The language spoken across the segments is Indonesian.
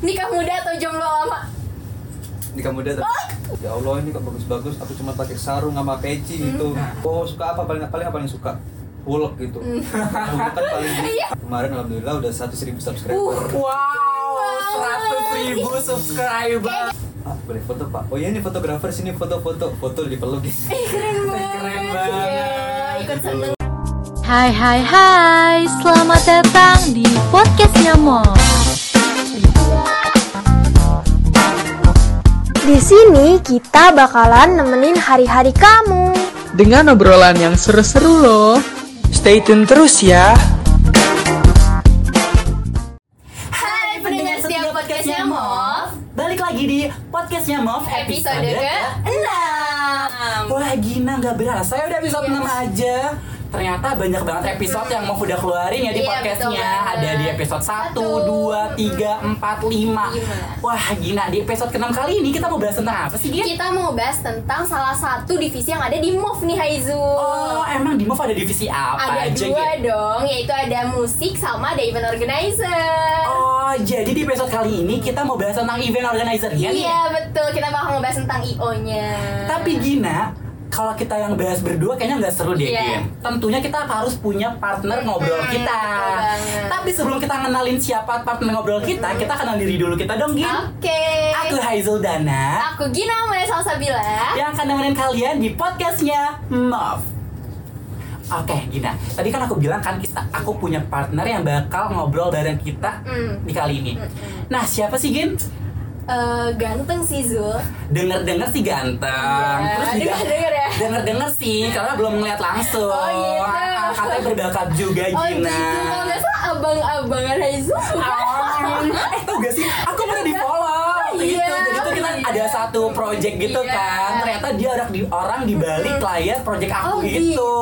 Nikah muda atau jomblo lama? Nikah muda tuh. Ya Allah ini kok bagus-bagus. Aku cuma pakai sarung sama peci Hmm. gitu. Oh suka apa paling paling apa yang suka? Hulk gitu. Aku kan paling kemarin alhamdulillah udah 100.000 subscriber. Wow, 100 ribu subscriber. Ah, boleh foto pak? Oh iya ini fotografer sini foto-foto foto dipeluk gitu. Eh, keren banget. Keren banget. Ya, ikut seneng. Hai hai hai, selamat datang di podcastnya Mom. Di sini kita bakalan nemenin hari-hari kamu. dengan obrolan yang seru-seru loh. Stay tune terus ya. Hai pendengar setiap podcastnya Mov Balik lagi di podcastnya Mov Episode ke-6 Wah Gina nggak berasa ya udah episode 6 aja Ternyata banyak banget episode yang mau udah keluarin ya di Iya, podcastnya. Ada di episode 1, Satu. 2, 3, 4, 5 Lima. Wah Gina di episode ke-6 kali ini kita mau bahas tentang apa sih Gina? Kita mau bahas tentang salah satu divisi yang ada di Mov nih Haizu Oh emang di Mov ada divisi apa Ada aja dua Gin? dong, yaitu ada musik sama ada event organizer Oh jadi di episode kali ini kita mau bahas tentang event organizer ya nih? Iya betul, kita bakal ngebahas tentang IO-nya Tapi Gina, kalau kita yang bahas berdua kayaknya nggak seru deh. Gin. Tentunya kita harus punya partner ngobrol Hmm, kita. betul banget. Tapi sebelum kita kenalin siapa partner ngobrol kita, kita kenal diri dulu kita dong, Gin. Oke Aku Haizul Dana Aku Gina Maya Salsabila yang akan nemenin kalian di podcastnya Mov. Oke, Gina. Tadi kan aku bilang kan kita aku punya partner yang bakal ngobrol bareng kita Hmm. di kali ini. Nah, siapa sih, Gin? Eh, Ganteng sih Zul Dengar-dengar sih ganteng. Iya, Terus juga dengar-dengar ya. Dengar-dengar sih, karena belum ngeliat langsung. Oh, gitu. Ah, Katanya berbakat juga Oh Gina. gitu, kalau nggak salah abang-abangan Ah, eh tau gak sih, aku pernah di follow Iya. gitu. Jadi tuh kita ada satu project gitu Iya. kan. Ternyata dia orang di orang di balik layar project aku Oh, gitu. gitu.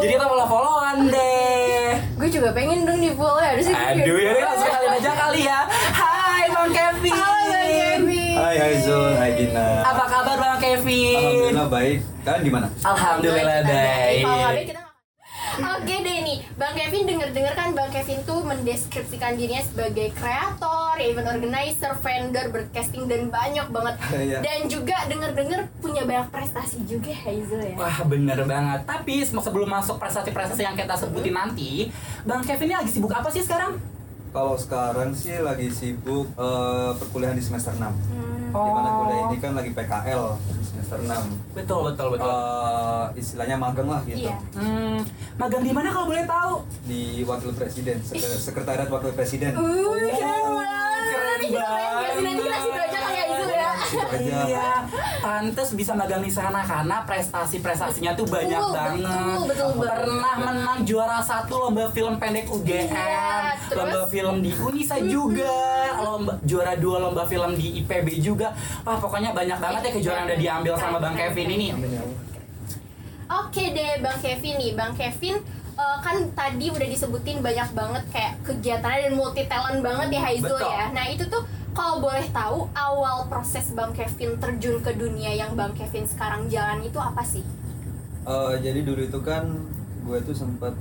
Jadi kita follow followan deh. Gue juga pengen dong di follow ya harusnya Aduh ya juga. langsung kalian aja kali ya. Hai Bang Kevin. Halo Bang Kevin Hai Hai Zul, Hai Gina. Apa kabar Bang Kevin? Alhamdulillah baik. Kalian gimana? Alhamdulillah baik. Oke deh nih, Bang Kevin denger-denger kan Bang Kevin tuh mendeskripsikan dirinya sebagai kreator, event organizer, vendor, broadcasting dan banyak banget. Iya. Dan juga denger-denger punya banyak prestasi juga Hazel ya. Wah bener banget Tapi sebelum masuk prestasi-prestasi yang kita sebutin nanti Bang Kevin ini lagi sibuk apa sih sekarang? Kalau sekarang sih lagi sibuk eh, perkuliahan di semester 6 Hmm. Di mana kuliah ini kan lagi PKL semester 6 Betul betul betul. Eh, Istilahnya magang lah gitu. Iya. Hmm, magang di mana kalau boleh tahu? Di Wakil Presiden, Sek- Sekretariat Wakil Presiden. Uh, keren banget. keren Kita pengen kasih nanti kita situ aja kali ya Hazel ya. Situ aja. Iya, pantes bisa magang di sana karena prestasi-prestasinya tuh banyak Betul, banget. betul, betul Pernah menang juara satu lomba film pendek UGM, Iya, terus? lomba film di Unisa juga, lomba juara dua lomba film di IPB juga. Wah pokoknya banyak banget ya kejuaraan yang udah diambil sama Bang Kevin ini. Oke deh Bang Kevin nih, Bang Kevin eh, kan tadi udah disebutin banyak banget kayak kegiatannya dan multi talent banget ya Haizul Betul. ya. Nah itu tuh kalau boleh tahu awal proses Bang Kevin terjun ke dunia yang Bang Kevin sekarang jalan itu apa sih? Eh, jadi dulu itu kan gue tuh sempat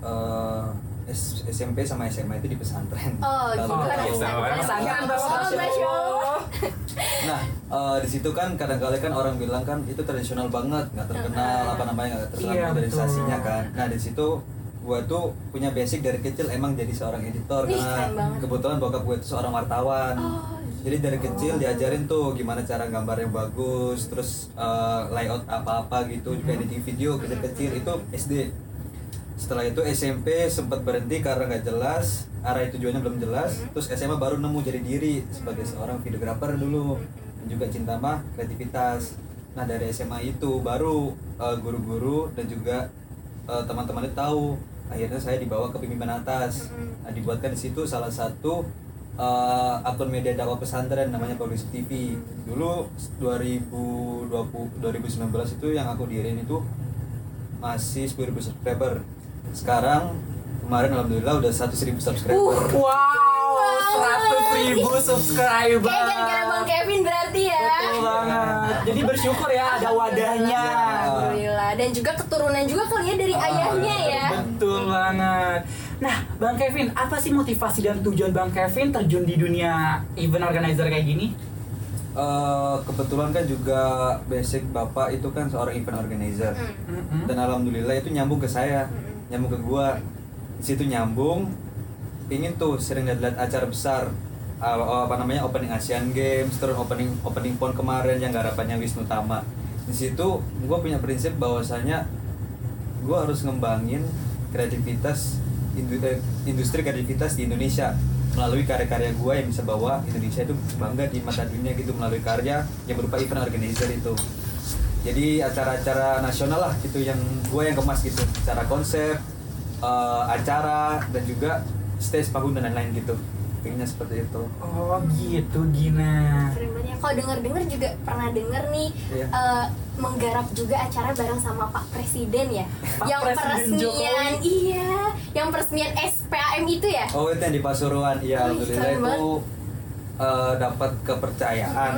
eh, S- SMP sama SMA itu di pesantren. Oh, Lalu gitu. tahu- Pesantren. Pesantren, Oh. Nah, eh, di situ kan kadang-kala kan orang bilang kan itu tradisional banget, nggak terkenal apa namanya nggak terkenal Iya, modernisasinya kan. Nah di situ gue tuh punya basic dari kecil emang jadi seorang editor Ih, karena kebetulan bokap gue tuh seorang wartawan. Oh, Jadi dari kecil diajarin tuh gimana cara gambar yang bagus, terus eh, layout apa-apa gitu, juga editing video kecil-kecil itu SD. Setelah itu SMP sempat berhenti karena nggak jelas, arah tujuannya belum jelas. Terus SMA baru nemu jadi diri sebagai seorang videografer dulu, dan juga cinta mah kreativitas. Nah dari SMA itu baru eh, guru-guru dan juga eh, teman-teman itu tahu. Akhirnya saya dibawa ke pimpinan atas. Nah dibuatkan di situ salah satu uh, akun media dakwah pesantren namanya Public TV. Dulu 2020 2019 itu yang aku diriin itu masih 10.000 subscriber. Sekarang kemarin alhamdulillah udah 100.000 subscriber. Wow, 100 ribu subscriber. Kayak gara-gara Bang Kevin berarti ya. Betul banget. Jadi bersyukur ya ada wadahnya. Alhamdulillah dan juga keturunan juga kali ya dari ayahnya ya. Betul banget. Nah, Bang Kevin, apa sih motivasi dan tujuan Bang Kevin terjun di dunia event organizer kayak gini? Eh, kebetulan kan juga basic bapak itu kan seorang event organizer Hmm. Mm-mm. dan alhamdulillah itu nyambung ke saya Mm-mm. nyambung ke gua di situ nyambung ingin tuh sering lihat acara besar Uh, uh, apa namanya opening Asian Games terus opening opening pon kemarin yang garapannya Wisnu Tama. Di situ gua punya prinsip bahwasanya gua harus ngembangin kreativitas eh, industri kreativitas di Indonesia. Melalui karya-karya gua yang bisa bawa Indonesia itu bangga di mata dunia gitu melalui karya yang berupa event organizer itu. Jadi acara-acara nasional lah gitu yang gue yang kemas gitu. Secara konsep eh, acara dan juga stage panggung dan lain-lain gitu pengennya seperti itu Oh, gitu Gina. Ya. Kalau denger-denger juga pernah denger nih Iya. eh, menggarap juga acara bareng sama Pak Presiden ya. Pak yang Presiden peresmian Jokowi. iya, yang peresmian SPAM itu ya. oh itu yang di Pasuruan iya alhamdulillah keren itu eh, dapat kepercayaan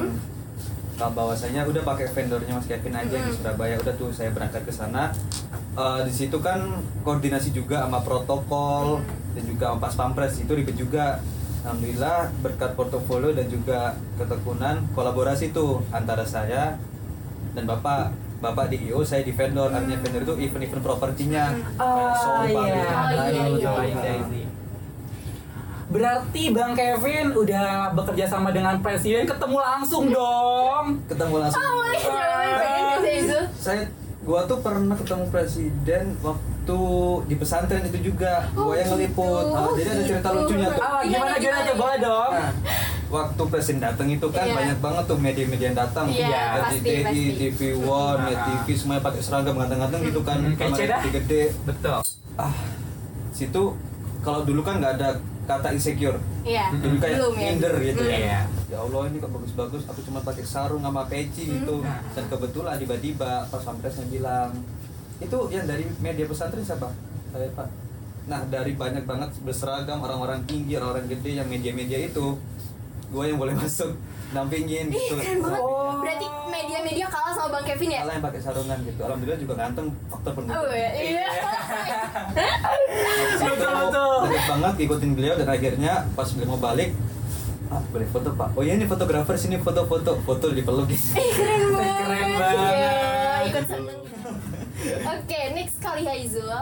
kalau bahwasanya udah pakai vendornya Mas Kevin aja di Mhm. Surabaya udah tuh saya berangkat ke sana Eh, di situ kan koordinasi juga sama protokol dan juga pas pampres itu ribet juga alhamdulillah berkat portofolio dan juga ketekunan kolaborasi tuh antara saya dan bapak bapak di IO saya di vendor artinya vendor itu event-event propertinya kayak Oh, sofa iya. Oh, gitu, iya, kayu, iya, gitu. iya. Berarti Bang Kevin udah bekerja sama dengan presiden ketemu langsung dong. ketemu langsung Oh, pengen ke itu. saya gua tuh pernah ketemu presiden waktu di pesantren itu juga Oh, gua yang ngeliput gitu. Nah, jadi ada cerita Gitu. lucunya tuh Ah, Gimana, gimana gimana gimana? coba dong. Nah, waktu presiden datang itu kan Iya. banyak banget tuh media-media yang datang Iya, RCTI, pasti, pasti. TV One, Ah. Net TV semuanya pakai seragam ganteng-ganteng gitu kan Hmm, dah. gede-gede Betul. ah situ kalau dulu kan nggak ada kata insecure Iya. jadi kayak Belum ya. minder gitu ya Iya. ya Allah ini kok bagus-bagus aku cuma pakai sarung sama peci gitu Hmm. dan kebetulan tiba-tiba pas pampresnya bilang itu yang dari media pesantren siapa saya pak nah dari banyak banget berseragam orang-orang tinggi orang-orang gede yang media-media itu gue yang boleh masuk nampingin Ih, gitu keren banget. Oh. Berarti media-media kalah sama Bang Kevin ya? Malah yang pakai sarungan gitu alhamdulillah juga ganteng faktor pendukung Oh iya. iya. Di situ Betul, betul. deket banget ikutin beliau dan akhirnya pas beliau mau balik ah boleh foto pak oh iya ini fotografer sini foto-foto foto dipeluk gitu Ih, keren banget. Keren banget. Iya, ikut seneng. Oke, next kali Haizul.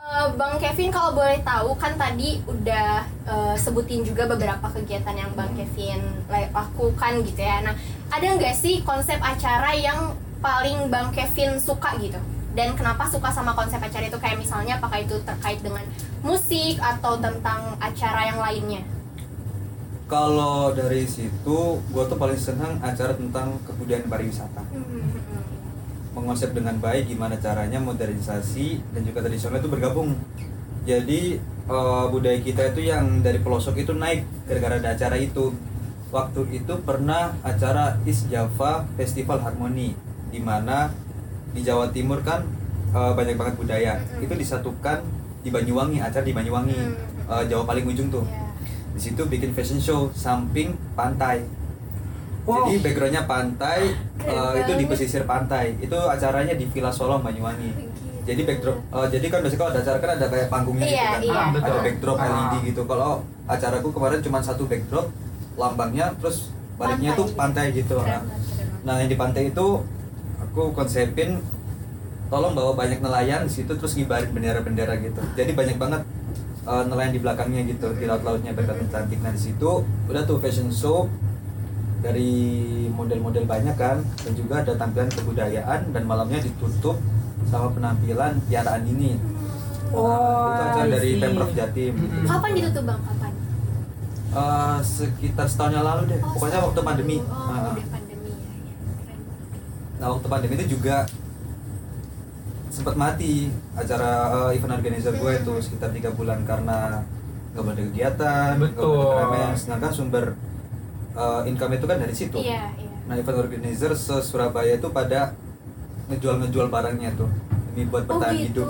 Eh, Bang Kevin kalau boleh tahu kan tadi udah eh, sebutin juga beberapa kegiatan yang Bang Kevin la- lakukan gitu ya. Nah, ada nggak sih konsep acara yang paling Bang Kevin suka gitu? Dan kenapa suka sama konsep acara itu kayak misalnya apakah itu terkait dengan musik atau tentang acara yang lainnya? kalau dari situ gue tuh paling senang acara tentang kebudayaan pariwisata mengonsep dengan baik gimana caranya modernisasi dan juga tradisional itu bergabung. Jadi eh, budaya kita itu yang dari pelosok itu naik gara-gara ada acara itu. Waktu itu pernah acara East Java Festival Harmoni di mana di Jawa Timur kan eh, banyak banget budaya. Itu disatukan di Banyuwangi acara di Banyuwangi eh, Jawa paling ujung tuh. Iya. di situ bikin fashion show samping pantai Wow. jadi backgroundnya pantai eh, itu di pesisir pantai itu acaranya di Villa Solo Banyuwangi jadi backdrop eh, jadi kan biasanya kalau ada acara kan ada kayak panggungnya Iya, gitu kan iya. Ah, betul. ada backdrop Ah. LED gitu kalau acaraku kemarin cuma satu backdrop lambangnya terus baliknya Pantai. tuh pantai gitu Keren nah. nah yang di pantai itu aku konsepin tolong bawa banyak nelayan di situ terus ngibarin bendera-bendera gitu jadi banyak banget eh, nelayan di belakangnya gitu di laut-lautnya berkata cantik nah di situ udah tuh fashion show dari model-model banyak kan dan juga ada tampilan kebudayaan dan malamnya ditutup sama penampilan piaraan ini Oh, itu acara dari pemprov Jatim. Kapan gitu tuh Bang? Kapan? Eh, sekitar setahun yang lalu deh Oh, pokoknya waktu pandemi. Oh, udah pandemi ya. ya. Keren. Nah waktu pandemi itu juga sempat mati acara eh, event organizer gue itu sekitar tiga bulan karena nggak boleh ada kegiatan, nggak ada keramaian. Sedangkan sumber eh, income itu kan dari situ. Iya, iya. Nah event organizer se Surabaya itu pada ngejual-ngejual barangnya tuh demi buat bertahan oh, gitu. hidup.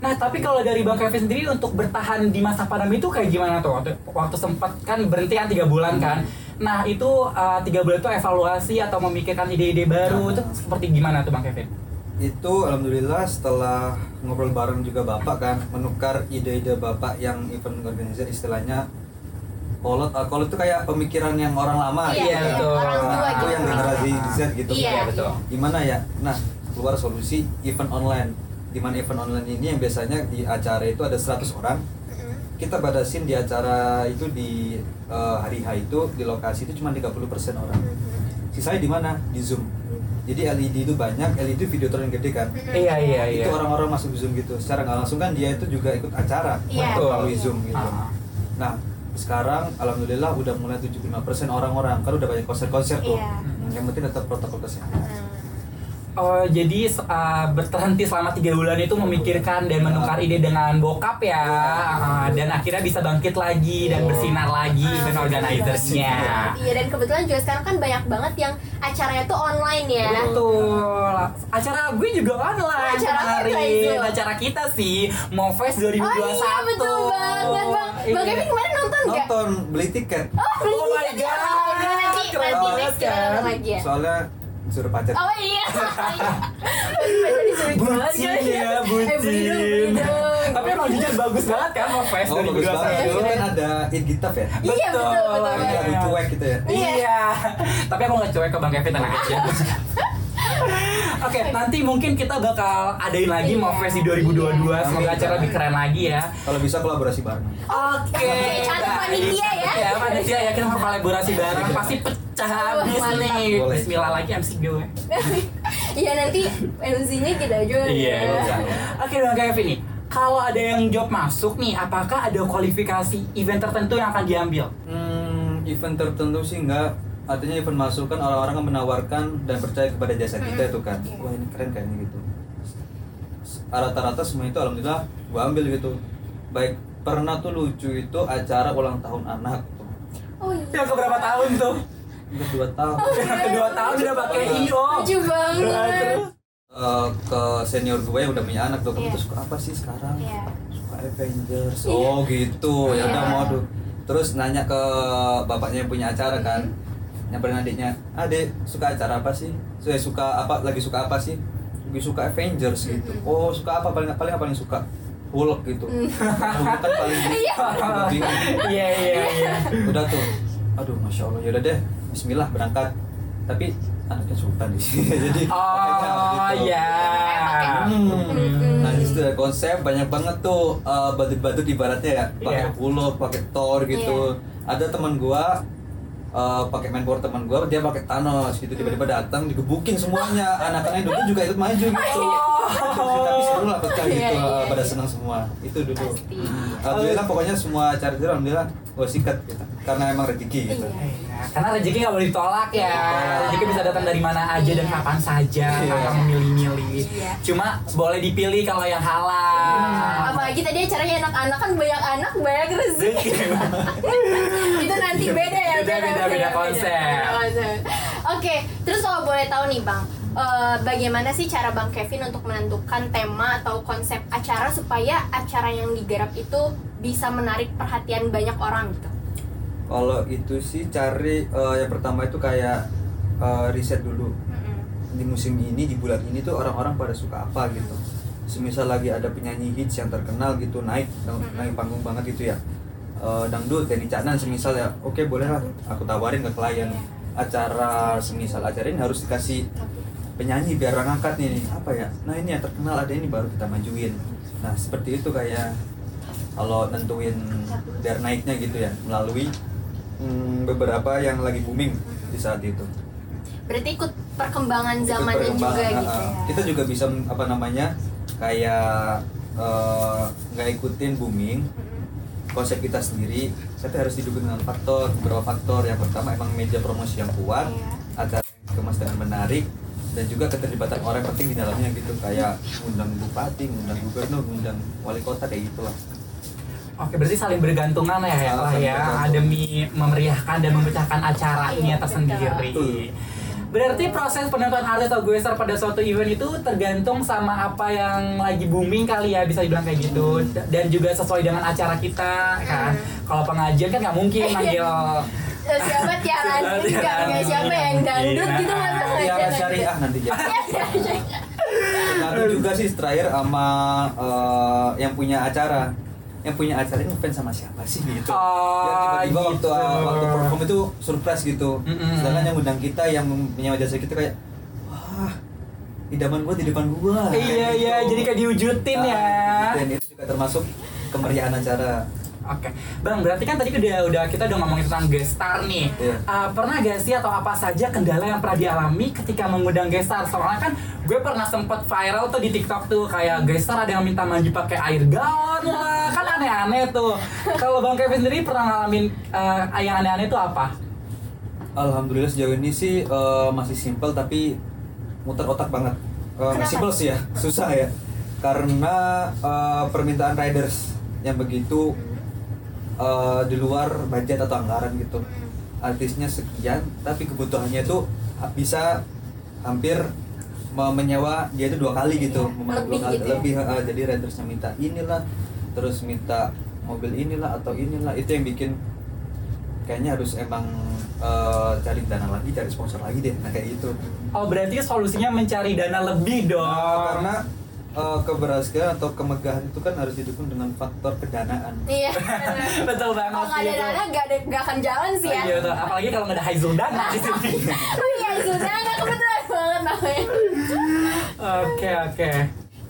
Nah, tapi kalau dari Bang Kevin sendiri untuk bertahan di masa pandemi itu kayak gimana tuh? Waktu, waktu sempat kan berhenti kan tiga bulan kan. Nah, itu uh, tiga bulan itu evaluasi atau memikirkan ide-ide baru Nah. itu seperti gimana tuh Bang Kevin? itu alhamdulillah setelah ngobrol bareng juga bapak kan menukar ide-ide bapak yang event organizer istilahnya kolot ah, kolot itu kayak pemikiran yang orang lama Iya, gitu. betul. orang tua Nah, itu gitu. yang generasi Z gitu Iya, Iya, betul. gimana ya? Nah keluar solusi event online. Di mana event online ini yang biasanya di acara itu ada 100 orang. Kita batasin di acara itu di eh, hari H itu di lokasi itu cuma 30% orang. Sisanya di mana? Di Zoom. Jadi LED itu banyak LED video yang gede kan? Iya iya iya. itu orang-orang masuk Zoom gitu. Secara nggak langsung kan dia itu juga ikut acara Iya. melalui Zoom gitu. Ah. nah sekarang alhamdulillah udah mulai 75% orang-orang kan udah banyak konser-konser tuh. Iya. Hmm, yang penting tetap protokol kesehatan Oh jadi uh, berhenti selama tiga bulan itu memikirkan dan menukar ide dengan bokap ya, Uh, dan akhirnya bisa bangkit lagi dan bersinar lagi event organizersnya. Iya dan kebetulan juga sekarang kan banyak banget yang acaranya tuh online ya. Betul. Acara gue juga online Acara itu? Acara kita sih Mofest 2021. Oh iya betul banget bang. Bang Iya. Kevin kemarin nonton nggak? nonton beli tiket Oh, beli Oh my tiket. God, Oh, gimana, nanti nanti next kita kan? lagi ya. soalnya suruh pacar Oh iya. Disuruh Bucin ya, Eh, bucin. dong. Tapi emang jujur bagus banget kan Mofest oh bagus 2021. banget itu kan ada in gitaf ya Iya betul betul. betul. lagu cuek gitu ya Iya. Iya. Tapi aku nggak cuek ke Bang Kevin tenang aja. Oke, nanti mungkin kita bakal adain lagi Iya. Mofest di 2022. Semoga acara lebih keren lagi ya. kalau bisa kolaborasi bareng Oke. Baik. panitia ya. Ya, panitia ya kita mau kolaborasi bareng pasti pecah habis mantap. nih. Bismillah lagi MC gue. Iya nanti MC-nya kita juga. Iya. ya. Oke, Bang Kevin nih. Kalau ada yang job masuk nih, apakah ada kualifikasi event tertentu yang akan diambil? Hmm, event tertentu sih enggak. Artinya event masuk kan orang-orang kan menawarkan dan percaya kepada jasa kita itu kan. Wah ini keren kayaknya gitu. Rata-rata semua itu alhamdulillah gua ambil gitu. Baik pernah tuh lucu itu acara ulang tahun anak tuh. Oh iya. Yang keberapa tahun tuh? Udah dua tahun. Yang kedua tahun udah pakai iyo. Lucu banget. Eh, ke senior gue yang udah punya anak tuh, kamu Iya. tuh suka apa sih sekarang? Iya. Suka Avengers. Oh gitu, ya udah Iya. mau tuh. Terus nanya ke bapaknya yang punya acara kan, nyamperin adiknya, adek suka acara apa sih? Saya suka apa? Lagi suka apa sih? Lagi suka Avengers gitu. Oh suka apa? Paling paling apa paling suka? Hulk gitu. Hulk kan paling Iya. bingung. Iya iya iya. Udah tuh, aduh masya Allah, yaudah deh, Bismillah berangkat. Tapi anaknya sultan di sini, jadi Oh gitu. iya. Hmm. Nah di ada konsep banyak banget tuh uh, badut-badut ibaratnya ya pakai Iya. Hulk, pakai Thor gitu. Ada teman gua uh, pakai main power teman gua dia pakai Thanos gitu tiba-tiba datang digebukin semuanya anak-anaknya dulu juga ikut maju gitu. Tapi seru lah pecah Iya, gitu iya. uh, pada senang semua itu dulu. Pasti. Alhamdulillah pokoknya semua itu alhamdulillah gua sikat gitu. karena emang rezeki gitu. Iya. Iya, Karena rezeki nggak boleh ditolak ya. Iya. Rezeki bisa datang dari mana aja dan Iya. kapan saja, Iya. tanpa memilih-milih. Iya. Cuma boleh dipilih kalau yang halal. Apalagi tadi acaranya anak-anak kan banyak anak banyak rezeki. itu nanti beda ya Beda, beda, beda konsep. konsep. oke terus kalau boleh tahu nih bang eh, bagaimana sih cara bang Kevin untuk menentukan tema atau konsep acara supaya acara yang digarap itu bisa menarik perhatian banyak orang gitu? Kalau itu sih cari uh, yang pertama itu kayak uh, riset dulu. di musim ini di bulan ini tuh orang-orang pada suka apa gitu. Semisal lagi ada penyanyi hits yang terkenal gitu naik naik panggung banget gitu ya. Eh, dangdut Denny Caknan semisal ya oke boleh lah aku tawarin ke klien. Acara semisal acara ini harus dikasih penyanyi biar orang angkat nih apa ya? Nah ini yang terkenal ada ini baru kita majuin. Nah seperti itu kayak kalau nentuin biar naiknya gitu ya melalui mm, beberapa yang lagi booming di saat itu. Berarti ikut perkembangan Ikut zamannya juga perkembangan, gitu ah, ah. ya kita juga bisa apa namanya kayak eh, nggak ikutin booming konsep kita sendiri. Tapi harus didukung dengan faktor beberapa faktor. Yang pertama emang media promosi yang kuat acara yang dikemas dengan menarik dan juga keterlibatan orang penting di dalamnya gitu kayak ngundang bupati, ngundang gubernur, ngundang wali kota kayak gitulah. Oke, berarti saling bergantungan ya, ya, lah ya, demi memeriahkan dan memecahkan acaranya Iya, tersendiri. betul. Berarti proses penentuan artis atau guestar pada suatu event itu tergantung sama apa yang lagi booming kali ya bisa dibilang kayak gitu Hmm. dan juga sesuai dengan acara kita kan. Kalau pengajian kan nggak mungkin manggil Eh, siapa Tiara Siapa enggak Tiara enggak siapa yang dangdut Iya. gitu masa Tiara syariah nanti ya. Ini juga sih terakhir sama eh, yang punya acara yang punya acara ini ngefans sama siapa sih gitu Oh, Yang tiba-tiba waktu gitu. uh, waktu perform itu surprise gitu Mm-mm. sedangkan yang undang kita yang punya jasa kita kayak wah idaman gua di depan gua Iya iya, Gitu. jadi kayak diwujudin Nah, ya. dan itu juga termasuk kemeriahan acara Oke, bang berarti kan tadi udah udah kita udah ngomongin tentang guest star nih. Iya. Uh, pernah gak sih atau apa saja kendala yang pernah dialami ketika mengundang guest star? Soalnya kan gue pernah sempet viral tuh di TikTok tuh kayak guest star ada yang minta mandi pakai air galon lah, kan aneh-aneh tuh. Kalau bang Kevin sendiri pernah ngalamin uh, yang aneh-aneh itu apa? Alhamdulillah sejauh ini sih eh, masih simple tapi muter otak banget. Kenapa? simple sih ya, susah ya. Karena eh, permintaan riders yang begitu eh, di luar budget atau anggaran gitu. Artisnya sekian, tapi kebutuhannya itu bisa hampir me- menyewa dia itu dua kali gitu, Iya, lebih dua kali gitu ya. lebih eh, jadi ridersnya minta inilah, terus minta mobil inilah atau inilah itu yang bikin kayaknya harus emang eh, cari dana lagi, cari sponsor lagi deh, nah kayak gitu. Oh berarti solusinya mencari dana lebih dong. Nah, karena eh, keberhasilan atau kemegahan itu kan harus didukung dengan faktor kedanaan. Iya. betul banget. Kalau nggak ada dana nggak ada nggak akan jalan sih ya. Iya, betul. apalagi kalau nggak ada Haizul Dana di sini. Oh iya sudah nggak kebetulan banget namanya. Oke oke.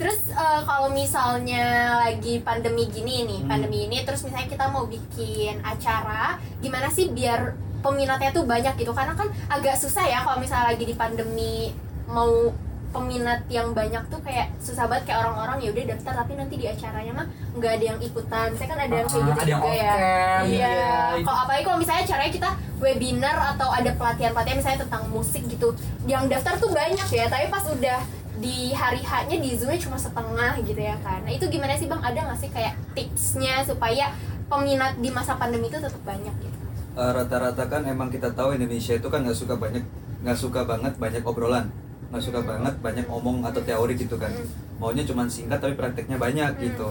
Terus eh, kalau misalnya lagi pandemi gini nih, Hmm. pandemi ini terus misalnya kita mau bikin acara, gimana sih biar peminatnya tuh banyak gitu? Karena kan agak susah ya kalau misalnya lagi di pandemi mau peminat yang banyak tuh kayak susah banget kayak orang-orang ya udah daftar tapi nanti di acaranya mah nggak ada yang ikutan. Misalnya kan ada yang kayak Ah, gitu ada yang juga ya. Iya. iya. Kalau apalagi kalau misalnya caranya kita webinar atau ada pelatihan-pelatihan misalnya tentang musik gitu, yang daftar tuh banyak ya, tapi pas udah di hari H-nya di Zoom-nya cuma setengah gitu ya kan. Nah, itu gimana sih Bang? Ada nggak sih kayak tipsnya supaya peminat di masa pandemi itu tetap banyak gitu? Eh, rata-rata kan emang kita tahu Indonesia itu kan nggak suka banyak nggak suka banget banyak obrolan nggak suka banget banyak omong atau teori gitu kan. Maunya cuma singkat tapi prakteknya banyak gitu.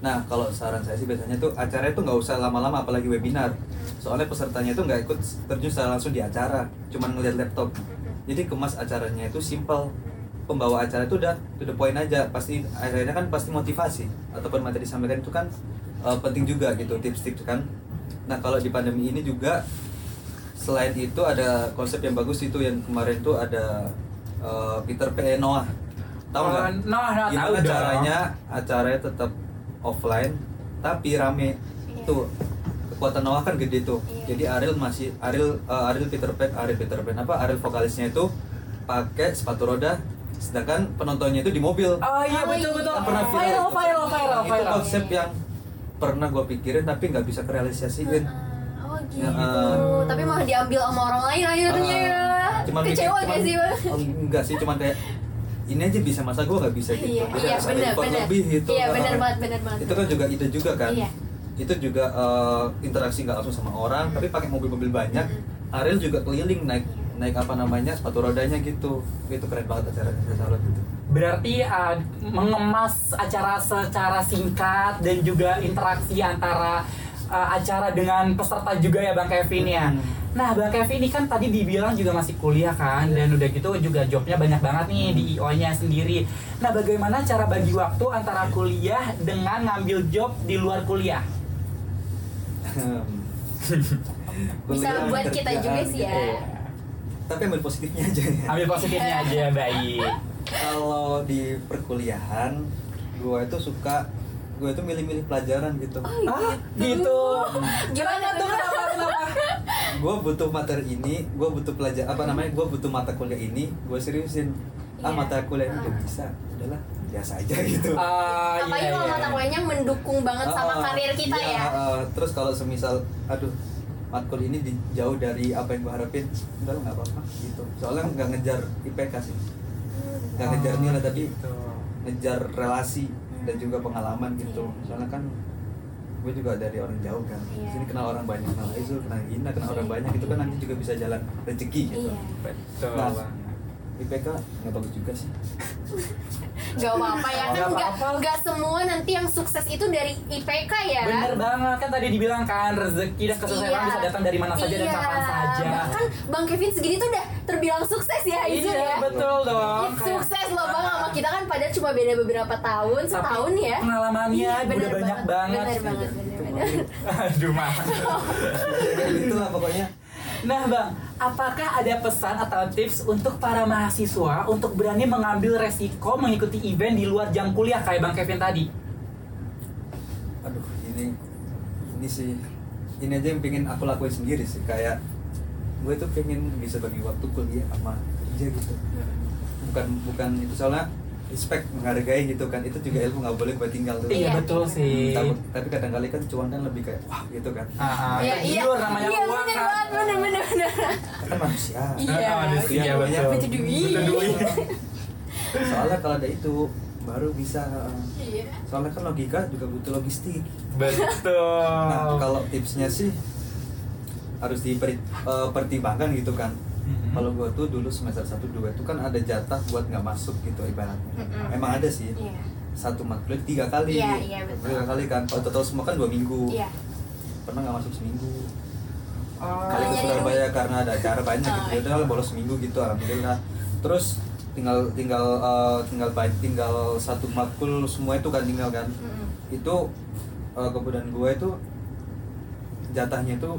Nah kalau saran saya sih biasanya tuh acara itu nggak usah lama-lama apalagi webinar. Soalnya pesertanya itu nggak ikut terjun secara langsung di acara cuma ngeliat laptop. Jadi kemas acaranya itu simple pembawa acara itu udah to the point aja. Pasti akhirnya kan pasti motivasi ataupun materi disampaikan itu kan eh, penting juga gitu tips-tips kan. Nah kalau di pandemi ini juga selain itu ada konsep yang bagus itu yang kemarin tuh ada eh, Peter P. Noah tahu Oh, nggak Noah, Noah, gimana tahu dong. caranya acaranya tetap offline tapi rame Iya. tuh kekuatan Noah kan gede tuh Iya. jadi Ariel masih Ariel eh, Ariel Peter Pan Ariel Peter Pan apa Ariel vokalisnya itu pakai sepatu roda sedangkan penontonnya itu di mobil Oh iya Oh, betul betul. iya. Kan pernah Viral itu. viral viral itu viral. konsep yang pernah gue pikirin tapi nggak bisa kerealisasiin Oh gitu. Ya, eh. Tapi malah diambil sama orang lain akhirnya ya. Cuman Kecewa bikin- gak cuman- sih Bang? Enggak sih cuman kayak ini aja bisa masa gue nggak bisa gitu Iya, Jadi iya effort benar. lebih gitu Iya Ah, benar banget benar banget. itu kan juga ide juga kan Iya. itu juga eh, interaksi nggak langsung sama orang tapi pakai mobil-mobil banyak Ariel juga keliling naik naik apa namanya sepatu rodanya gitu itu keren banget acaranya saya salut gitu Berarti uh, mengemas acara secara singkat dan juga interaksi antara uh, acara dengan peserta juga ya Bang Kevin ya. Hmm. Nah Bang Kevin ini kan tadi dibilang juga masih kuliah kan dan udah gitu juga jobnya banyak banget nih di IO-nya sendiri. Nah bagaimana cara bagi waktu antara kuliah dengan ngambil job di luar kuliah? Bisa Kuliah, buat kita juga sih gitu ya. tapi ambil positifnya aja ya Ambil positifnya aja baik. kalau di perkuliahan gue itu suka gue itu milih-milih pelajaran gitu Ah gitu. Gimana tuh? Kenapa kenapa? gue butuh materi ini gue butuh pelajar apa namanya gue butuh mata kuliah ini gue seriusin ah Iya. mata kuliah ini udah bisa udahlah biasa aja gitu Ah, Apalagi iya, kalau iya. mata kuliahnya mendukung banget sama Ah, karir kita iya, ya. ah, terus kalau semisal aduh matkul ini di- jauh dari apa yang gue harapin udah nggak apa-apa gitu soalnya nggak ngejar IPK sih nggak ngejar nilai tapi Gitu. ngejar relasi dan juga pengalaman gitu soalnya kan gue juga dari orang jauh kan Iya. sini kenal orang banyak kenal Aizul kenal Gina kenal orang Iya. banyak itu kan nanti juga bisa jalan rezeki gitu Iya. Betul Nah, banget. IPK nggak bagus juga sih Gak apa-apa ya kan Nggak nggak semua nanti yang sukses itu dari IPK ya. Bener banget kan tadi dibilang kan rezeki dan kesuksesan Iya. bisa datang dari mana saja dan Iya. kapan saja. Bahkan Bang Kevin segini tuh udah terbilang sukses ya Aizul Iya ya. betul dong. Ih, Sukses loh bang kita kan padahal cuma beda beberapa tahun, Tapi setahun ya. Pengalamannya Iya, udah bener banyak banget. Bener banget, bener banget. Aduh mah. gitu lah pokoknya Nah bang, apakah ada pesan atau tips untuk para mahasiswa untuk berani mengambil resiko mengikuti event di luar jam kuliah kayak bang Kevin tadi? aduh ini ini sih ini aja yang pengen aku lakuin sendiri sih kayak gue tuh pengen bisa bagi waktu kuliah sama kerja gitu bukan bukan itu soalnya respect menghargai gitu kan itu juga ilmu nggak boleh gue tinggal tuh Iya Iya. betul sih. tapi, tapi kadang-kali kan cuan kan lebih kayak wah gitu kan Ah, ah, Iya, iya. namanya Iya, uang bener kan. banget, bener, bener, bener. kan manusia Iya. Ah, manusia, Iya, betul. Butuh duit. Butuh duit. soalnya kalau ada itu baru bisa Iya. soalnya kan logika juga butuh logistik Betul. nah kalau tipsnya sih harus dipertimbangkan gitu kan Mhm. kalau gua tuh dulu semester 1 2 itu kan ada jatah buat nggak masuk gitu ibaratnya Mm-mm. emang ada sih Iya. satu matkul tiga kali Iya, iya, betul. tiga kali kan kalau total semua kan dua minggu Iya. pernah nggak masuk seminggu Oh. kali ke Surabaya karena ada acara banyak Oh, gitu udah bolos seminggu gitu alhamdulillah terus tinggal tinggal eh, tinggal baik tinggal satu matkul semua itu kan tinggal kan Mm-mm. itu eh, kemudian gue itu jatahnya itu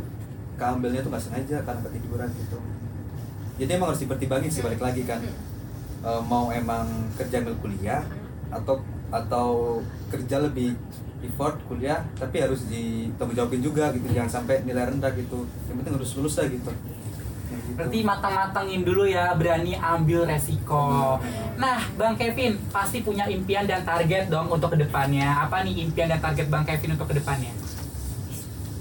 keambilnya tuh nggak sengaja karena ketiduran gitu jadi emang harus dipertimbangin sih balik lagi kan Eh, mau emang kerja ambil kuliah atau atau kerja lebih effort kuliah tapi harus ditanggung jawabin juga gitu jangan sampai nilai rendah gitu yang penting harus lulus lah gitu gitu. Berarti matang-matangin dulu ya, berani ambil resiko. Nah, Bang Kevin pasti punya impian dan target dong untuk ke depannya. Apa nih impian dan target Bang Kevin untuk ke depannya?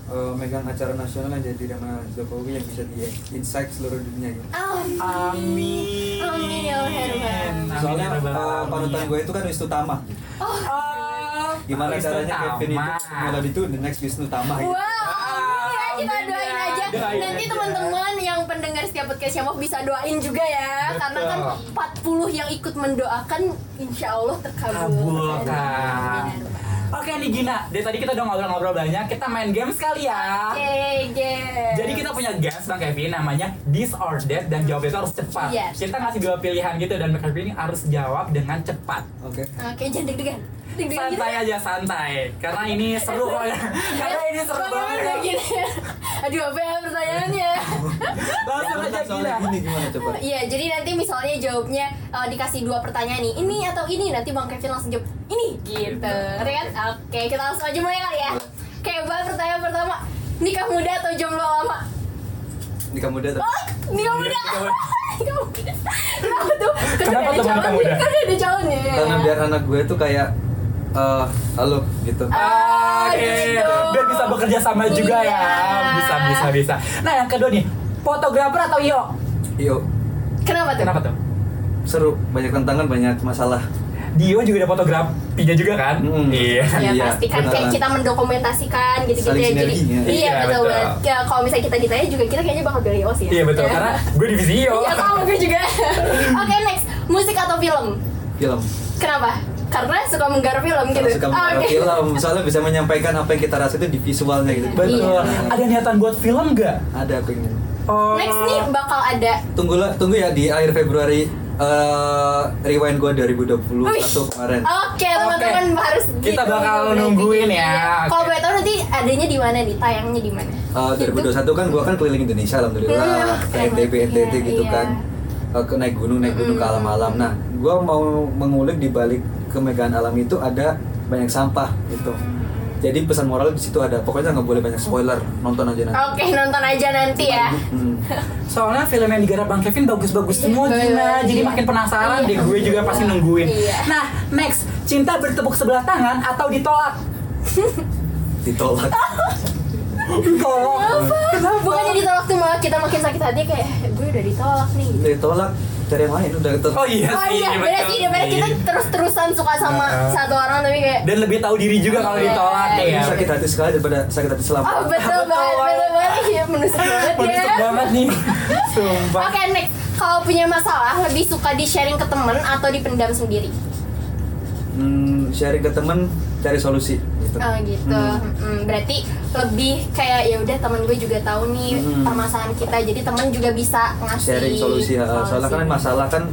Eh, megang acara nasional yang jadi sama Jokowi yang bisa di insight seluruh dunia gitu. Amin. Amin. Amin ya Allah, ya Soalnya ya eh, Alamin. panutan gue itu kan Wisnu Tama. Oh, Oh, Gimana Wisnu caranya Kevin itu Tama. melodi itu the next Wisnu Tama gitu. Wow, ya kita doain ya, aja. doain Nanti teman-teman yang pendengar setiap podcast Syamok bisa doain juga ya. Betul. Karena kan 40 yang ikut mendoakan insya Allah terkabul. Ya Rabbal. Oke nih Gina, dari tadi kita udah ngobrol-ngobrol banyak, kita main game sekali ya. Oke, guys. Jadi kita punya guest Bang Kevin namanya This or That dan jawabnya itu harus cepat. Yes. Kita ngasih dua pilihan gitu dan Bang Kevin harus jawab dengan cepat. Oke. Oke, jangan deg-degan. Santai aja santai, karena ini seru kok ya. Karena ini seru banget. gini. Aduh, apa ya pertanyaannya? Langsung aja gini gimana coba? Iya, jadi nanti misalnya jawabnya eh, dikasih dua pertanyaan nih, ini atau ini, nanti Bang Kevin langsung jawab ini, gitu. Ngerti kan? Oke, kita langsung aja mulai kali ya. Oke, Bang, pertanyaan pertama, nikah muda atau jomblo lama? Nikah muda tuh. Oh, nikah muda. Nikah muda. Nikah muda. Kenapa tuh? Kenapa tuh nikah calonnya, muda? Kan udah ada calonnya. Karena biar anak gue tuh kayak eh halo gitu. Ah, Oke, gitu. biar bisa bekerja sama juga ya. Iya. Bisa, bisa, bisa. Nah yang kedua nih, fotografer atau Iyo? Yuk, Kenapa tuh? Kenapa tuh? seru, banyak tantangan, banyak masalah. Dio juga ada fotografinya juga kan? Hmm. Iya. Ya Iya, pasti kan kayak kita mendokumentasikan gitu-gitu ya. Jadi iya Iya, betul betul. banget. Ya, kalau misalnya kita ditanya juga kita kayaknya bakal pilih Yos ya. Iya betul, Ya. karena gue divisi Iyo. Iya sama gue juga. Oke next, musik atau film? Film. Kenapa? Karena suka menggarap film Karena gitu. suka Oh, menggarap oke. film, soalnya bisa menyampaikan apa yang kita rasa itu di visualnya gitu. Betul. Iya. Ada niatan buat film nggak? Ada pengen. Oh. Next nih bakal ada Tunggulah, tunggu ya di akhir Februari eh rewind gua 2021 Wih. kemarin. Oke, teman-teman harus Kita ditunggu bakal nungguin ya. Iya. Kalau Oke. boleh tahu nanti adanya di mana nih? Tayangnya di mana? Eh, 2021 kan gua kan keliling Indonesia alhamdulillah Hmm, NTB. NTT Iya, gitu iya. kan Eh, ke naik gunung naik gunung ke alam-alam nah gua mau mengulik di balik kemegahan alam itu ada banyak sampah gitu jadi pesan moral di situ ada pokoknya nggak boleh banyak spoiler nonton aja nanti Oke, nonton aja nanti ya. Hmm. Soalnya film yang digarap Bang Kevin bagus-bagus semua Iya, Gina Jadi iya. makin penasaran Iya. deh gue juga pasti nungguin Iya. Nah next, cinta bertepuk sebelah tangan atau ditolak? ditolak Ditolak Kenapa? Bukannya ditolak tuh malah kita makin sakit hati kayak gue udah ditolak nih. ditolak cari yang lain udah gitu Oh iya Oh iya, beda sih daripada kita sih. terus-terusan suka sama Heeh. satu orang tapi kayak Dan lebih tahu diri juga kalau Iya. ditolak Iya. ya sakit hati sekali daripada sakit hati selama Oh betul banget, banget. betul banget Iya menusuk banget ya Menusuk banget nih Sumpah Oke next, kalau punya masalah lebih suka di sharing ke temen atau dipendam sendiri? Hmm, sharing ke temen cari solusi gitu. Oh gitu. Hmm. Mm, berarti lebih kayak ya udah temen gue juga tahu nih Hmm. permasalahan kita, jadi temen juga bisa ngasih sharing solusi ya. soalnya kan masalah kan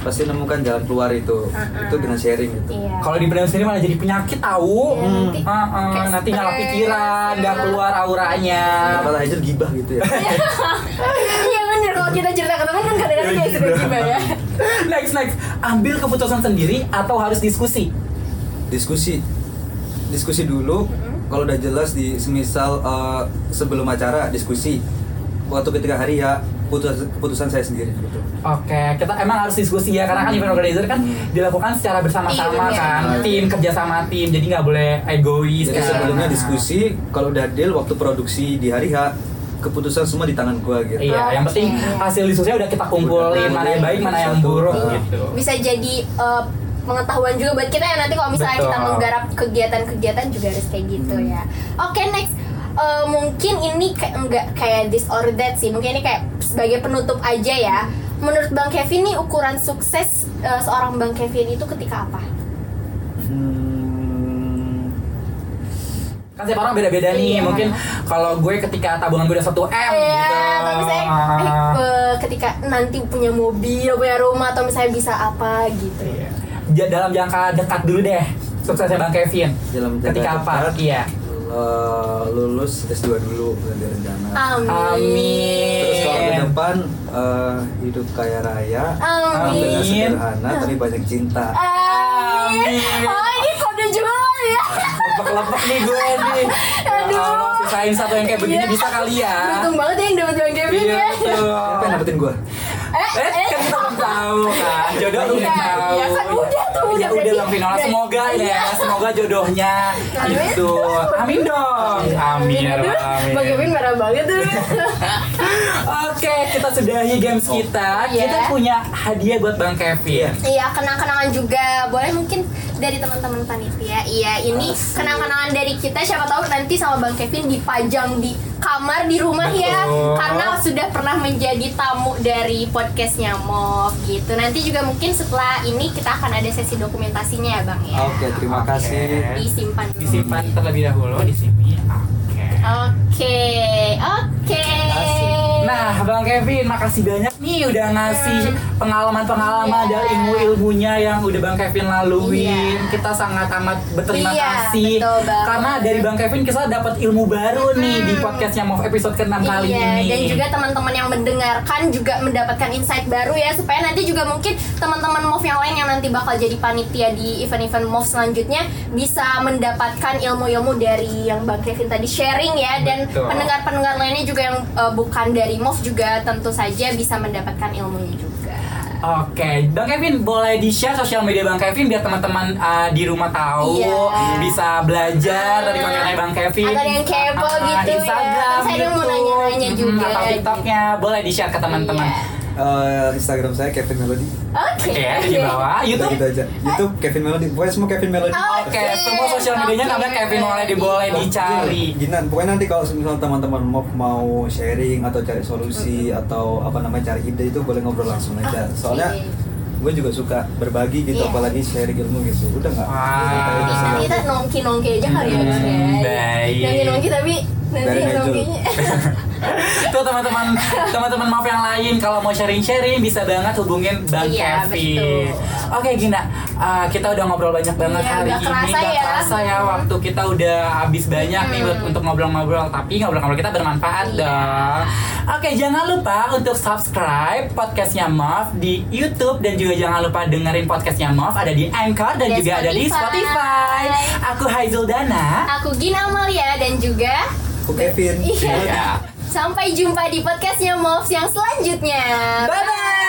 pasti nemukan jalan keluar itu Uh-uh. itu dengan sharing gitu Iya. Kalau dipendam sendiri malah jadi penyakit tahu. Iya, nanti Ah, ah, kayak nanti pikiran, nggak keluar auranya. Kenapa aja gibah gitu ya Iya bener kalau kita cerita ke temen kan kadang-kadang kayak suka gimana ya. next next, ambil keputusan sendiri atau harus diskusi? Diskusi diskusi dulu kalau udah jelas di semisal eh, sebelum acara diskusi waktu ketika hari ya putus, keputusan saya sendiri gitu Oke, kita emang harus diskusi ya karena kan event organizer kan dilakukan secara bersama-sama Iya, kan, bener. tim kerja sama tim, jadi nggak boleh egois. jadi kan. sebelumnya diskusi kalau udah deal waktu produksi di hari H keputusan semua di tangan gua gitu Iya, yang penting hasil diskusinya udah kita kumpulin Udah, mana yang baik, mana yang buruk Ah. gitu. Bisa jadi eh, pengetahuan juga buat kita ya nanti kalau misalnya Betul. kita menggarap kegiatan-kegiatan juga harus kayak gitu ya. Oke next. Eh, mungkin ini kayak enggak kayak this or that sih mungkin ini kayak sebagai penutup aja ya menurut bang Kevin nih ukuran sukses eh, seorang bang Kevin itu ketika apa Hmm, Kan setiap orang beda-beda nih. Iya. Mungkin kalau gue ketika tabungan gue udah 1 M Iya, gitu. atau misalnya eh, eh, ketika nanti punya mobil, punya rumah atau misalnya bisa apa gitu. Iya. Ja- dalam jangka dekat dulu deh suksesnya Bang Kevin. Dalam jangka ketika apa? dekat. Iya. eh, lulus S2 dulu dari rencana Amin. Amin. terus kalau ke depan eh, hidup kaya raya Amin. dengan Amin. sederhana tapi banyak cinta Amin. Amin. Oh ini kode jual ya. Lepek-lepek nih gue nih. Ya Aduh. Allah, sisain satu yang kayak begini Iya. bisa kali ya. Beruntung banget ya yang dapat bang Kevin Iya ya. betul. siapa yang dapetin gua Eh, Eh, kita belum tahu kan. Jodoh Iya, udah tahu. iya kan udah tuh, udah Ya udah Bang Vinola, semoga ya, Iya. semoga jodohnya itu. Amin dong. Amin. Amin. Bang Kevin marah banget tuh. Oke, kita sudahi games kita. Iya. Kita punya hadiah buat Bang Kevin. Iya, kenang-kenangan juga. Boleh mungkin dari teman-teman panitia. Iya, ini kenang-kenangan dari kita. Siapa tahu nanti sama Bang Kevin dipajang di kamar di rumah ya. Betul. Karena sudah pernah menjadi tamu dari podcastnya Mov gitu. Nanti juga mungkin setelah ini kita akan ada sesi dokumentasinya ya Bang ya. oke terima Oke. kasih Disimpan dulu. Disimpan terlebih dahulu di sini. Oke. Oke, oke. Nah, Bang Kevin, makasih banyak nih udah ngasih pengalaman-pengalaman Iya. dan ilmu-ilmunya yang udah Bang Kevin laluin. Iya. Kita sangat amat berterima Iya, kasih betul karena dari Bang Kevin kita dapat ilmu baru nih di Hmm. podcastnya Mov episode ke-6 kali iya, ini. dan juga teman-teman yang mendengarkan juga mendapatkan insight baru ya supaya nanti juga mungkin teman-teman MOV yang lain yang nanti bakal jadi panitia di event-event MOV selanjutnya bisa mendapatkan ilmu-ilmu dari yang Bang Kevin tadi sharing ya dan pendengar-pendengar lainnya juga yang uh, bukan dari MOV juga tentu saja bisa mendapatkan ilmunya juga. Oke, Bang Kevin boleh di-share sosial media Bang Kevin biar teman-teman uh, di rumah tahu, Iya. bisa belajar dari kontennya Bang Kevin. Ada yang kepo Ah, gitu ya. Instagram, Terus ada yang mau YouTube, nanya-nanya juga, Atau TikToknya boleh di-share ke teman-teman. Iya. Eh, Instagram saya Kevin Melody Oke. Oke, di bawah. Udah YouTube gitu aja YouTube Kevin Melody pokoknya semua Kevin Melody Oke, semua sosial medianya Oke. namanya Kevin boleh di boleh dicari. Gini, pokoknya nanti kalau misalnya teman-teman mau mau sharing atau cari solusi atau apa namanya cari ide itu boleh ngobrol langsung aja. Soalnya gue juga suka berbagi gitu, Iya. apalagi sharing ilmu gitu. Udah nggak? Nanti selalu. kita nongki-nongki aja kali ya Hmm, Bang, ya. Nongki-nongki tapi nanti nongkinya Tuh teman-teman teman-teman maaf yang lain kalau mau sharing-sharing bisa banget hubungin Bang Iya, Kevin. betul. Oke Gina, uh, kita udah ngobrol banyak banget Iya, hari ini. kerasa Nggak ya. kerasa ya waktu kita udah habis banyak nih buat Hmm. untuk ngobrol-ngobrol. Tapi ngobrol-ngobrol kita bermanfaat Iya. dong. Oke jangan lupa untuk subscribe podcastnya Mov di YouTube dan juga jangan lupa dengerin podcastnya Mov ada di Anchor dan Dan juga ada di Spotify. Spotify. Aku Haizul Dana. Aku Gina Amalia dan juga Aku Kevin. Iya. Iya. Sampai jumpa di podcastnya Moves yang selanjutnya. Bye